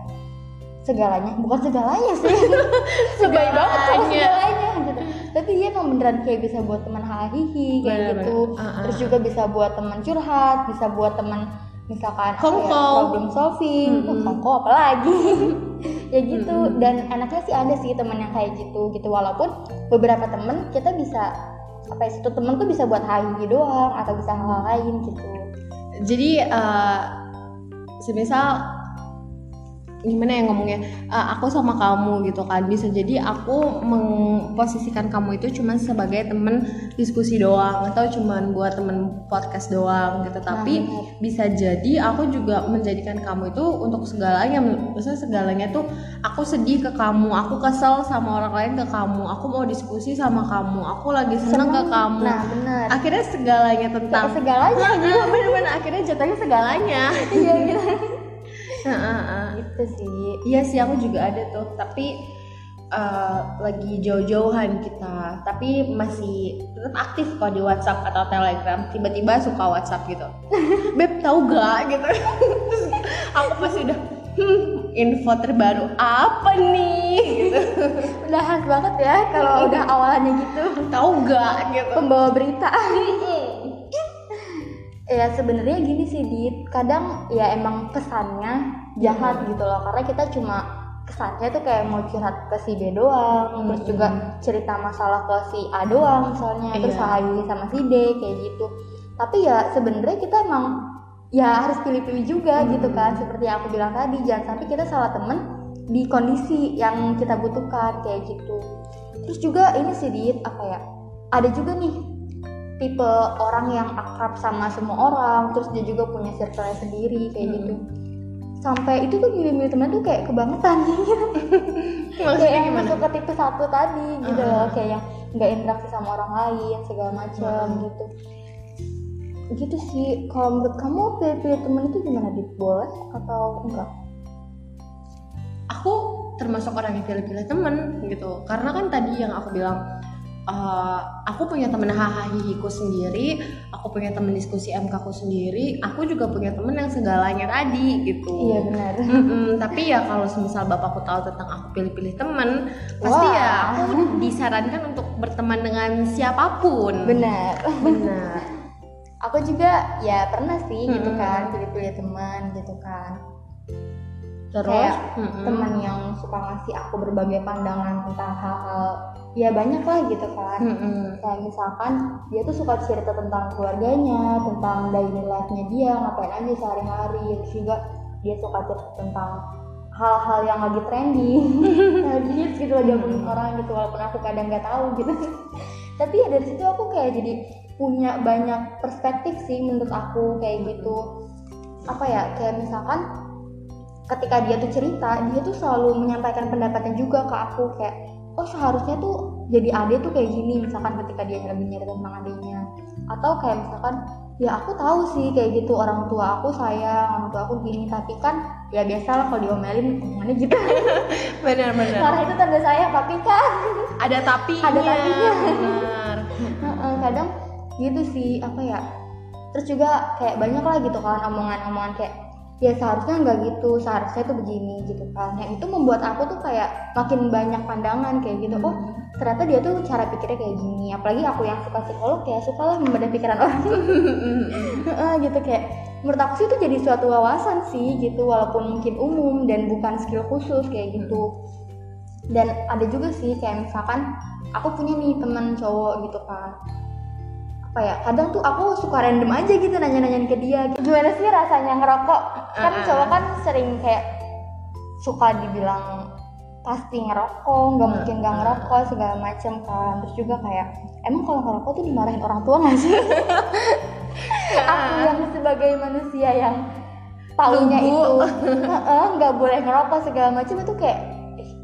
segalanya bukan segalanya sih sebaik banget kalau Segalanya. gitu tapi dia emang beneran kayak bisa buat teman hahihi kayak Benar, gitu benar. Ah, ah. terus juga bisa buat teman curhat bisa buat teman misalkan apa Kongko. problem solving Mm-mm. kongko apalagi ya gitu dan enaknya sih ada sih teman yang kayak gitu gitu walaupun beberapa temen kita bisa apa ya satu temen tuh bisa buat hahi doang atau bisa hal-hal lain gitu Jadi uh, semisal gimana ya ngomongnya Uh, aku sama kamu gitu kan. Bisa jadi aku memposisikan kamu itu cuma sebagai temen diskusi doang atau cuman buat temen podcast doang gitu. Tapi benar. bisa jadi aku juga menjadikan kamu itu untuk segalanya. Maksudnya segalanya tuh aku sedih ke kamu aku kesel sama orang lain ke kamu aku mau diskusi sama kamu aku lagi seneng ke kamu. Nah benar akhirnya segalanya tentang kayak segalanya. Bener-bener akhirnya jatuhnya segalanya. Iya gitu Heeh. gitu sih. Iya sih aku juga ada tuh. Tapi eh, lagi jauh-jauhan kita. Tapi masih tetap aktif kok di WhatsApp atau Telegram. Tiba-tiba suka WhatsApp gitu. Beb tahu gak? Gitu. Terus aku pasti udah hmm, info terbaru apa nih? Gitu. Udah khas banget ya kalau udah awalannya gitu. Tahu gak? Gitu. Pembawa berita ya sebenarnya gini sih dit. Kadang ya emang kesannya jahat gitu loh. Karena kita cuma kesannya tuh kayak mau curhat ke si B doang terus juga cerita masalah ke si A doang misalnya terus Iya. hahi sama si D kayak gitu. Tapi ya sebenarnya kita emang ya harus pilih-pilih juga gitu kan. Seperti yang aku bilang tadi jangan sampai kita salah temen di kondisi yang kita butuhkan kayak gitu. Terus juga ini sih dit apa ya ada juga nih tipe orang yang akrab sama semua orang terus dia juga punya circle sendiri kayak gitu. Sampai itu tuh milih-milih teman tuh kayak kebangetan. Gitu kayak maksudnya yang gimana? masuk ke tipe satu tadi gitu Uh-uh. loh kayak yang nggak interaksi sama orang lain segala macam Uh-uh. gitu. Gitu sih. Kalau menurut kamu pilih-pilih temen itu gimana dit? Boleh atau enggak? Aku termasuk orang yang pilih-pilih temen gitu. Karena kan tadi yang aku bilang eh, aku punya temen hahaha sendiri aku punya temen diskusi MK ku sendiri aku juga punya temen yang segalanya tadi gitu. Iya benar. Mm-mm, tapi ya kalau semisal bapakku tahu tentang aku pilih-pilih temen pasti Wah. ya aku disarankan untuk berteman dengan siapa pun. Benar. Benar. Aku juga ya pernah sih gitu Mm-mm. kan pilih-pilih teman gitu kan. Terus? Kayak mm-mm. teman yang suka ngasih aku berbagai pandangan tentang hal-hal ya banyak lah gitu kan. Mm-mm. kayak misalkan dia tuh suka cerita tentang keluarganya tentang daily life-nya dia ngapain aja sehari-hari. Terus juga dia suka cerita tentang hal-hal yang lagi trending yang lagi hits gitu loh diomongin orang gitu walaupun aku kadang nggak tahu gitu. Tapi ya dari situ aku kayak jadi punya banyak perspektif sih menurut aku kayak gitu. Apa ya kayak misalkan ketika dia tuh cerita dia tuh selalu menyampaikan pendapatnya juga ke aku kayak oh seharusnya tuh jadi ade tuh kayak gini misalkan ketika dia lagi nyari tentang adenya atau kayak misalkan ya aku tahu sih kayak gitu orang tua aku sayang orang tua aku gini tapi kan ya biasa lah kalau diomelin omongannya gitu Benar-benar. marah itu tanda sayang tapi kan Ada tapi. Ada tapinya. Benar. Kadang gitu sih apa ya terus juga kayak banyak lah gitu kan omongan-omongan kayak ya seharusnya nggak gitu. Seharusnya tuh begini gitu kan. Yang itu membuat aku tuh kayak makin banyak pandangan kayak gitu. Oh ternyata dia tuh cara pikirnya kayak gini. Apalagi aku yang suka psikolog ya suka lah membedah pikiran orang. Heeh, gitu. Kayak menurut aku sih itu jadi suatu wawasan sih gitu. Walaupun mungkin umum dan bukan skill khusus kayak gitu. Dan ada juga sih kayak misalkan aku punya nih teman cowok gitu kan apa ya kadang tuh aku suka random aja gitu nanya-nanyain ke dia gimana sih rasanya ngerokok? Kan Uh-uh. cowok kan sering kayak suka dibilang pasti ngerokok nggak mungkin nggak ngerokok segala macem kan. Terus juga kayak emang kalau ngerokok tuh dimarahin orang tua nggak sih? Aku yang sebagai manusia yang taunya itu "Heeh, nggak boleh ngerokok segala macam itu kayak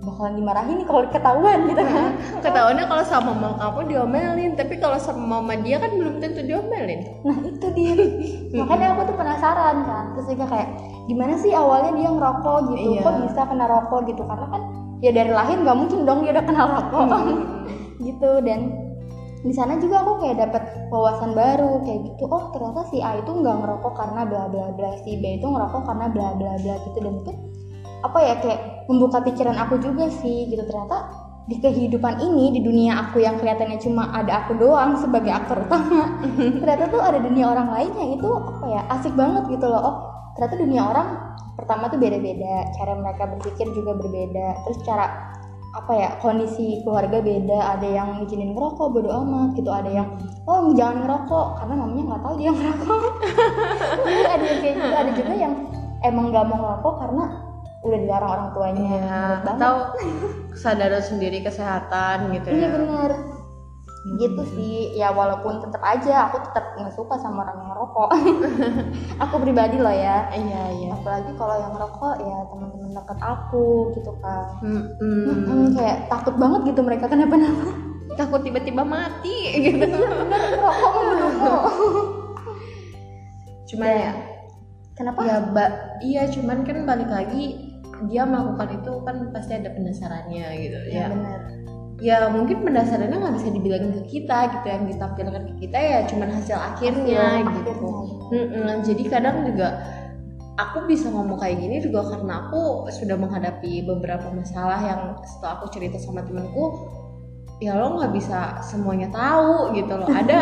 bakalan dimarahin nih kalau ketahuan gitu kan. Ketahuannya kalau sama mama kamu diomelin, tapi kalau sama mama dia kan belum tentu diomelin. nah itu dia. Makanya aku tuh penasaran kan. Terus juga kayak gimana sih awalnya dia ngerokok gitu? Iya. kok bisa kena rokok gitu? Karena kan ya dari lahir nggak mungkin dong dia udah kenal rokok. Gitu. Dan di sana juga aku kayak dapat wawasan baru kayak gitu oh ternyata si A itu nggak ngerokok karena bla bla bla si B itu ngerokok karena bla bla bla gitu. Dan itu apa ya kayak membuka pikiran aku juga sih gitu. Ternyata di kehidupan ini di dunia aku yang kelihatannya cuma ada aku doang sebagai aktor utama ternyata tuh ada dunia orang lain yang itu apa ya asik banget gitu loh. Oh ternyata dunia orang pertama tuh beda-beda cara mereka berpikir juga berbeda terus cara apa ya kondisi keluarga beda. Ada yang ngizinin ngerokok bodo amat gitu. Ada yang oh jangan ngerokok karena mamanya nggak tahu dia ngerokok. Ada yang kayak gitu. Ada juga yang emang nggak mau ngerokok karena udah dilarang orang tuanya. Iya, atau kesadaran sendiri kesehatan gitu iya ya. bener. Gitu sih. Ya walaupun tetap aja aku tetap nggak suka sama orang yang ngerokok. Aku pribadi loh ya. Iya, iya. apalagi kalau yang ngerokok ya teman-teman dekat aku gitu kan Mm-mm. Mm-mm, kayak takut banget gitu mereka. Kenapa-napa? Takut tiba-tiba mati gitu. bener. Ngerokok membunuhmu Cuman ya, kenapa? ya mbak, iya cuman kan balik lagi dia melakukan itu kan pasti ada penasarannya gitu ya ya. bener Ya mungkin penasarannya nggak bisa dibilangin ke kita gitu yang ditampilkan ke kita ya cuman hasil akhirnya Hasil gitu. akhirnya. Mm-mm, jadi kadang juga aku bisa ngomong kayak gini juga karena aku sudah menghadapi beberapa masalah yang setelah aku cerita sama temanku ya lo nggak bisa semuanya tahu gitu loh ada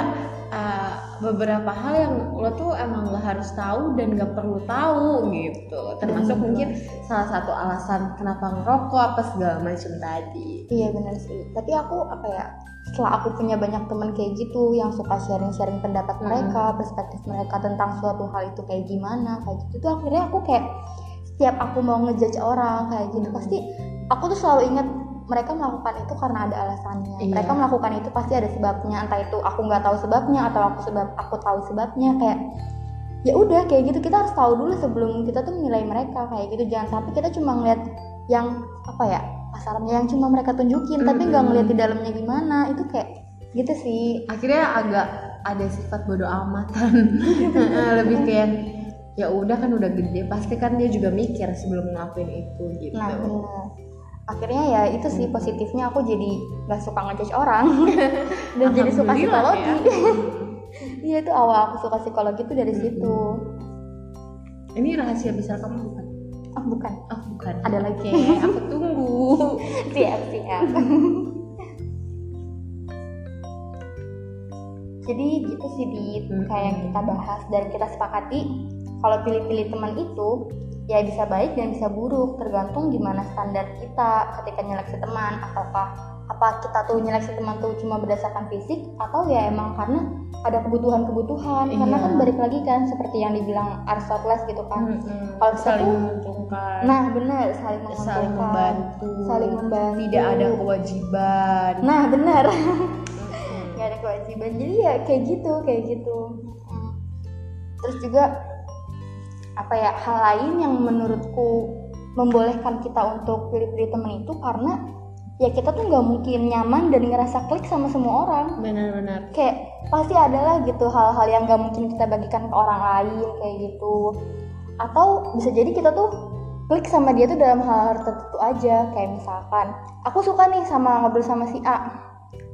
uh, beberapa hal yang lo tuh emang nggak harus tahu dan nggak perlu tahu gitu termasuk Bener. mungkin salah satu alasan kenapa ngerokok apa segala macam tadi Iya benar sih. Tapi aku apa ya? Setelah aku punya banyak teman kayak gitu yang suka sharing-sharing pendapat Hmm. mereka, perspektif mereka tentang suatu hal itu kayak gimana, kayak gitu tuh akhirnya aku kayak setiap aku mau ngejudge orang kayak gitu Hmm. pasti aku tuh selalu ingat mereka melakukan itu karena ada alasannya. Iya. Mereka melakukan itu pasti ada sebabnya. Entah itu aku nggak tahu sebabnya atau aku sebab aku tahu sebabnya kayak ya udah kayak gitu. Kita harus tahu dulu sebelum kita tuh menilai mereka kayak gitu. Jangan sampai kita cuma ngeliat yang apa ya pasarannya yang cuma mereka tunjukin tapi nggak ngeliat di dalamnya gimana. Itu kayak gitu sih. Akhirnya agak ada sifat bodoh amatan. Lebih kayak ya udah kan udah gede pasti kan dia juga mikir sebelum ngelakuin itu gitu. Nah bener akhirnya ya itu sih positifnya aku jadi nggak suka ngejudge orang. Dan jadi suka Alhamdulillah psikologi. Ya. iya itu awal aku suka psikologi itu dari situ. Ini rahasia besar kamu bukan? Oh bukan. Oh bukan. Ada lagi. Aku tunggu. Siap siap. Jadi gitu sih di Hmm. kayak kita bahas dan kita sepakati kalau pilih-pilih teman itu ya bisa baik dan bisa buruk tergantung gimana standar kita ketika nyeleksi teman. Ataukah apa kita tuh nyeleksi teman tuh cuma berdasarkan fisik atau ya emang karena ada kebutuhan-kebutuhan? Karena Iya. kan balik lagi kan seperti yang dibilang Aristoteles gitu kan. Mm-mm. Kalau kita saling tuh- menguntungkan. Nah benar saling menguntungkan. saling membantu. Saling membantu. Tidak ada kewajiban. Nah benar. Nggak ada kewajiban. Jadi ya kayak gitu kayak gitu. Terus juga apa ya hal lain yang menurutku membolehkan kita untuk pilih-pilih temen itu karena ya kita tuh nggak mungkin nyaman dan ngerasa klik sama semua orang. Benar-benar. Kayak pasti adalah gitu hal-hal yang nggak mungkin kita bagikan ke orang lain kayak gitu. Atau bisa jadi kita tuh klik sama dia tuh dalam hal tertentu aja. Kayak misalkan aku suka nih sama ngobrol sama si A.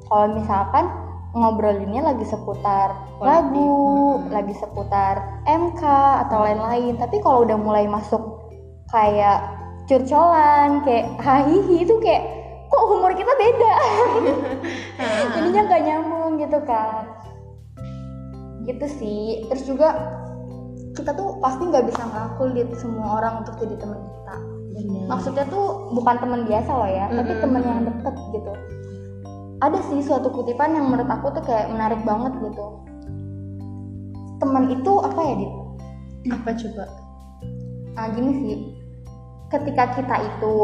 Kalau misalkan ngobrolinnya lagi seputar Politik. lagu Hmm. lagi seputar MK atau lain-lain tapi kalau udah mulai masuk kayak curcolan kayak hahihi itu kayak kok humor kita beda jadinya nggak nyambung gitu kan gitu sih terus juga kita tuh pasti nggak bisa ngakulit semua orang untuk jadi teman kita Benar. maksudnya tuh bukan teman biasa loh ya tapi Mm-mm. teman yang deket gitu ada sih suatu kutipan yang menurut aku tuh kayak menarik banget gitu. Teman itu apa ya dit? Apa coba? Nah gini sih. Ketika kita itu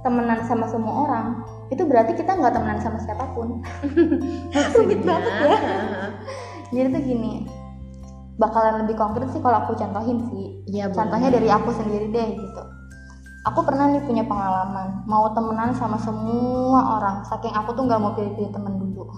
temenan sama semua orang itu berarti kita nggak temenan sama siapa pun. Rumit banget ya. jadi tuh gini bakalan lebih konkret sih kalau aku contohin sih. Iya, contohnya dari aku sendiri deh gitu aku pernah nih punya pengalaman mau temenan sama semua orang saking aku tuh nggak mau pilih-pilih temen dulu.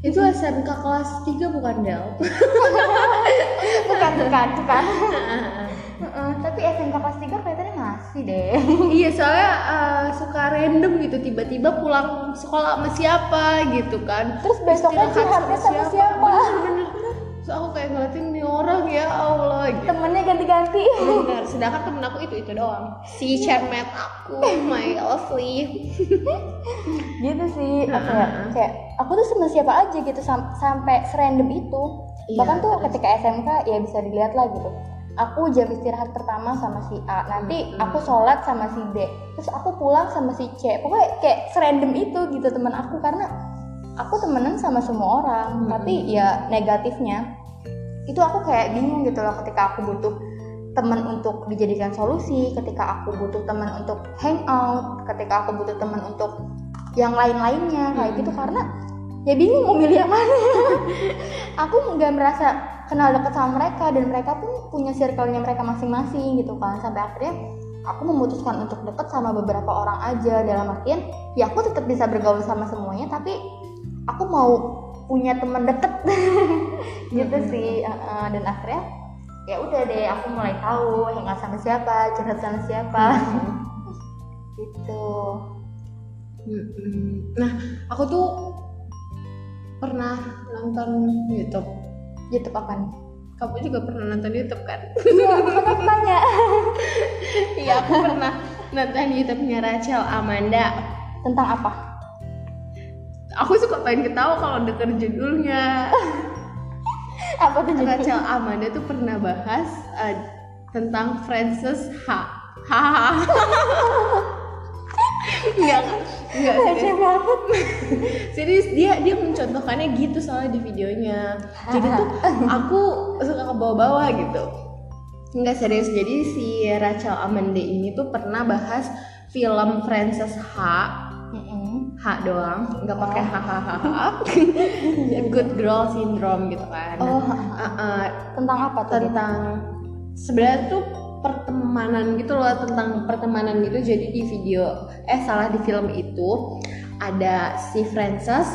Itu SMK kelas 3 bukan Del? Bukan bukan bukan. Heeh, tapi SMK kelas 3 kelihatannya masih deh. Iya soalnya eh, suka random gitu tiba-tiba pulang sekolah sama siapa gitu kan. Terus besoknya curhatnya sama siapa. Bener-bener. So aku kayak ngeliatin nih orang ya Allah. Gitu. Temennya ganti-ganti. Benar, sedangkan temen aku itu itu doang. Si cermet aku my lovely gitu sih apa ya kayak aku tuh sama siapa aja gitu sam- sampai serandom itu. Iya, bahkan tuh terus? ketika SMK ya bisa dilihat lah gitu. Aku jam istirahat pertama sama si A nanti Mm-mm. aku sholat sama si B. Terus aku pulang sama si C. Pokoknya kayak serandom itu gitu teman aku karena aku temenan sama semua orang. Mm-mm. tapi ya negatifnya itu aku kayak bingung gitu loh ketika aku butuh teman untuk dijadikan solusi ketika aku butuh teman untuk hangout ketika aku butuh teman untuk yang lain-lainnya kayak gitu. Karena ya bingung mau milih yang mana. Aku nggak merasa kenal dekat sama mereka dan mereka pun punya circle-nya mereka masing-masing gitu kan. Sampai akhirnya aku memutuskan untuk deket sama beberapa orang aja. Dalam artian ya aku tetap bisa bergaul sama semuanya tapi aku mau punya teman deket gitu Mhm. sih uh, uh, dan akhirnya ya udah deh aku mulai tahu hangout sama siapa curhat sama siapa gitu Mm-mm. Nah, aku tuh pernah nonton YouTube. YouTube apa nih? Kamu juga pernah nonton YouTube kan? Iya, aku tanya. Iya, aku pernah nonton YouTube-nya Rachel Amanda. Tentang apa? Aku suka pengen ketawa kalau denger judulnya. Apa tuh judulnya? Rachel Amanda tuh pernah bahas eh, tentang Frances H. Hahaha. Enggak, enggak Receh serius. banget. Serius dia dia mencontohkannya gitu soalnya di videonya. Jadi tuh aku suka ke bawah-bawah gitu. Enggak serius. Jadi si Rachel Amanda ini tuh pernah bahas film Frances H. Mm-mm. H doang, nggak pakai Oh. hahaha. Good girl syndrome gitu kan. Oh, uh, uh, tentang apa tuh? Tentang sebenarnya tuh pertemanan gitu loh tentang pertemanan gitu jadi di video eh salah di film itu ada si Frances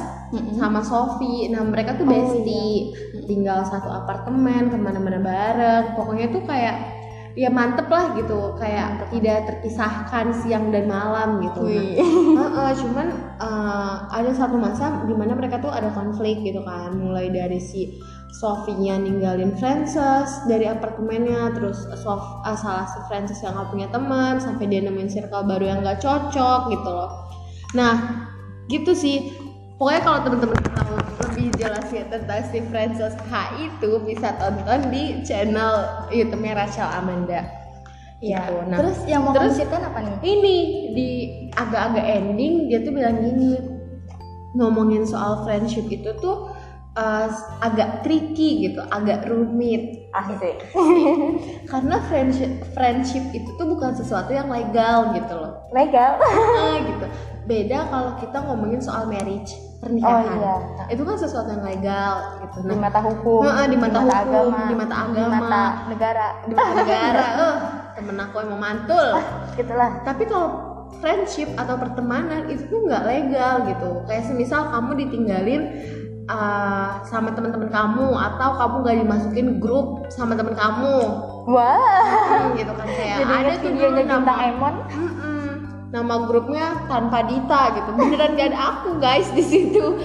sama Sophie nah mereka tuh Oh, bestie tinggal satu apartemen ke mana-mana bareng pokoknya tuh kayak ya mantep lah gitu. Kayak Mantep. tidak terpisahkan siang dan malam gitu. Nah, Wih. Heeh, cuman eh, ada satu masa di mana mereka tuh ada konflik gitu kan. Mulai dari si Sophie-nya ninggalin Frances dari apartemennya terus Sof ah, salah si Frances yang gak punya teman sampai dia nemuin circle baru yang gak cocok gitu loh. Nah gitu sih. Pokoknya kalau temen-temen tahu lebih jelasnya tentang si Frances H itu bisa tonton di channel YouTube-nya Rachel Amanda Iya. gitu. Nah, terus yang mau terus- ceritain apa nih? ini di agak-agak ending dia tuh bilang gini ngomongin soal friendship itu tuh uh, agak tricky gitu, agak rumit Asik. karena friendship friendship itu tuh bukan sesuatu yang legal gitu loh. Legal. Ah, gitu. Beda kalau kita ngomongin soal marriage, Oh pernikahan. iya. Itu kan sesuatu yang legal gitu. Di Nah, mata hukum, Heeh, di mata hukum, agama, di mata di agama. mata negara. di mata negara, eh temen aku emang mantul. Gitulah. Tapi kalau friendship atau pertemanan itu tuh nggak legal gitu. Kayak semisal kamu ditinggalin uh, sama teman-teman kamu atau kamu nggak dimasukin grup sama teman kamu, Wah. Hmm, gitu kan kayak Jadi ada tuh dulu nama Emon. Nama grupnya tanpa Dita gitu. Beneran gak ada aku guys di situ.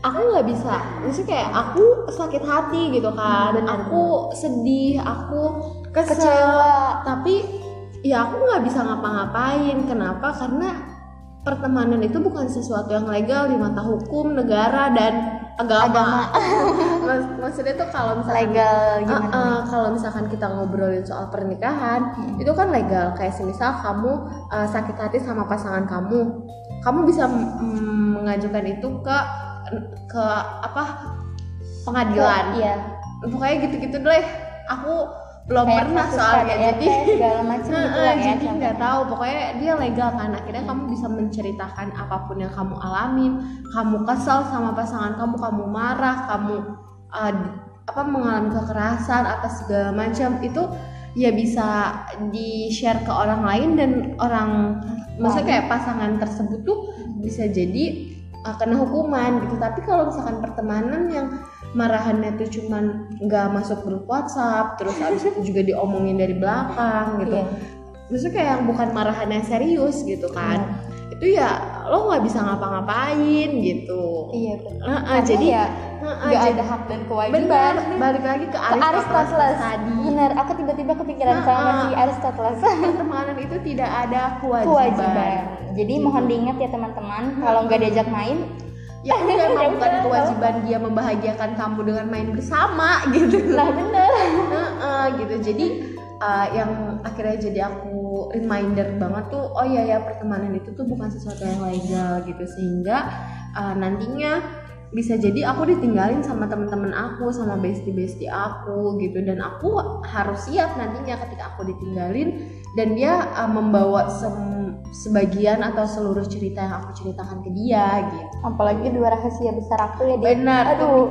Aku nggak bisa, maksudnya kayak aku sakit hati gitu kan, Bener, aku sedih, aku kesel, Kecewa. tapi ya aku nggak bisa ngapa-ngapain. Kenapa? Karena pertemanan itu bukan sesuatu yang legal di mata hukum negara dan agama. Mas- maksudnya tuh kalau misalnya Legal gimana? Uh, uh, kalau misalkan kita ngobrolin soal pernikahan itu kan legal. Kayak semisal kamu uh, sakit hati sama pasangan kamu. Kamu bisa mm, mengajukan itu ke ke apa? Pengadilan. Iya. pokoknya gitu-gitu deh. Aku belum Kayak pernah soalnya jadi segala macam gitu lah ya. jadi nggak tahu. Pokoknya dia legal kan akhirnya kamu bisa menceritakan apa pun yang kamu alamin kamu kesal sama pasangan kamu kamu marah kamu uh, apa mengalami kekerasan apa segala macam itu ya bisa di share ke orang lain dan orang maksudnya kayak pasangan tersebut tuh bisa jadi uh, kena hukuman gitu. Tapi kalau misalkan pertemanan yang marahannya tuh cuman nggak masuk grup WhatsApp terus abis itu juga diomongin dari belakang gitu maksudnya kayak yang bukan marahan yang serius gitu kan itu ya lo nggak bisa ngapa-ngapain gitu Iya betul. Heeh, Karena jadi ya nggak ada hak dan benar kewajiban. balik lagi ke Ke Aristoteles. tadi Benar, aku tiba-tiba kepikiran sama Nah, si Aristoteles. pertemanan itu tidak ada kewajiban, Kewajiban. Jadi mohon diingat ya teman-teman, kalau nggak diajak main, ya udah Ya emang bukan kewajiban dia membahagiakan kamu dengan main bersama gitu. Nah bener. Heeh, gitu. Jadi uh, yang akhirnya jadi aku reminder banget tuh oh iya ya pertemanan itu tuh bukan sesuatu yang legal gitu. Sehingga uh, nantinya bisa jadi aku ditinggalin sama teman-teman aku sama bestie-bestie aku gitu. Dan aku harus siap nantinya ketika aku ditinggalin dan dia uh, membawa sebagian atau seluruh cerita yang aku ceritakan ke dia gitu Apalagi dua rahasia besar aku ya dia. benar Aduh,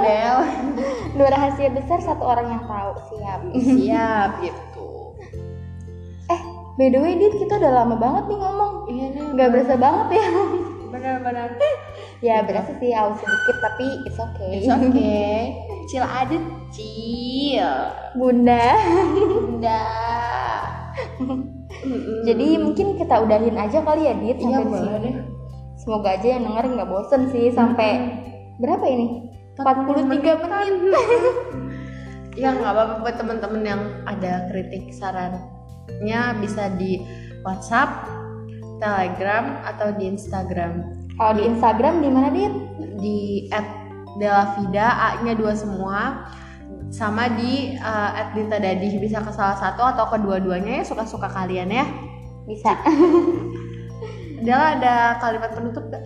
Del dua rahasia besar satu orang yang tahu siap. siap gitu Eh, by the way, Dit, kita udah lama banget nih ngomong. iya nih Nggak berasa banget ya. benar-benar ya berasa sih aus sedikit tapi it's okay. It's okay. Cil aja, cil. Bunda. Jadi mungkin kita udahin aja kali ya, Dit, iya sampai di sini. Semoga aja yang denger nggak bosen sih sampai berapa ini? 43 menit. Ya nggak apa-apa buat teman-teman yang ada kritik sarannya bisa di WhatsApp, Telegram atau di Instagram Kalau di Instagram di mana, Dit? di @delavida A-nya dua semua sama di uh, @dintadadih bisa ke salah satu atau kedua-duanya ya suka-suka kalian ya. Bisa. Dela ada kalimat penutup gak?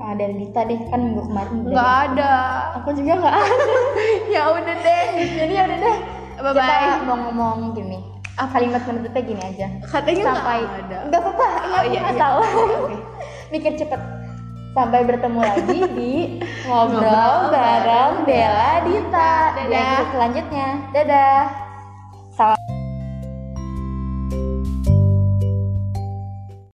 Ah, dari Dita deh kan minggu kemarin Nggak ada. Aku juga nggak ada. ya udah deh. Jadi ya udah deh. Bye Kita bye. mau ngomong gini. Kalimat penutupnya gini aja. Katanya Sampai nggak ada. nggak apa-apa. Oh, iya, iya. tahu. Oke. Mikir cepet. Sampai bertemu lagi di ngobrol bareng Bella Dita di Dadah. episode selanjutnya. Dadah.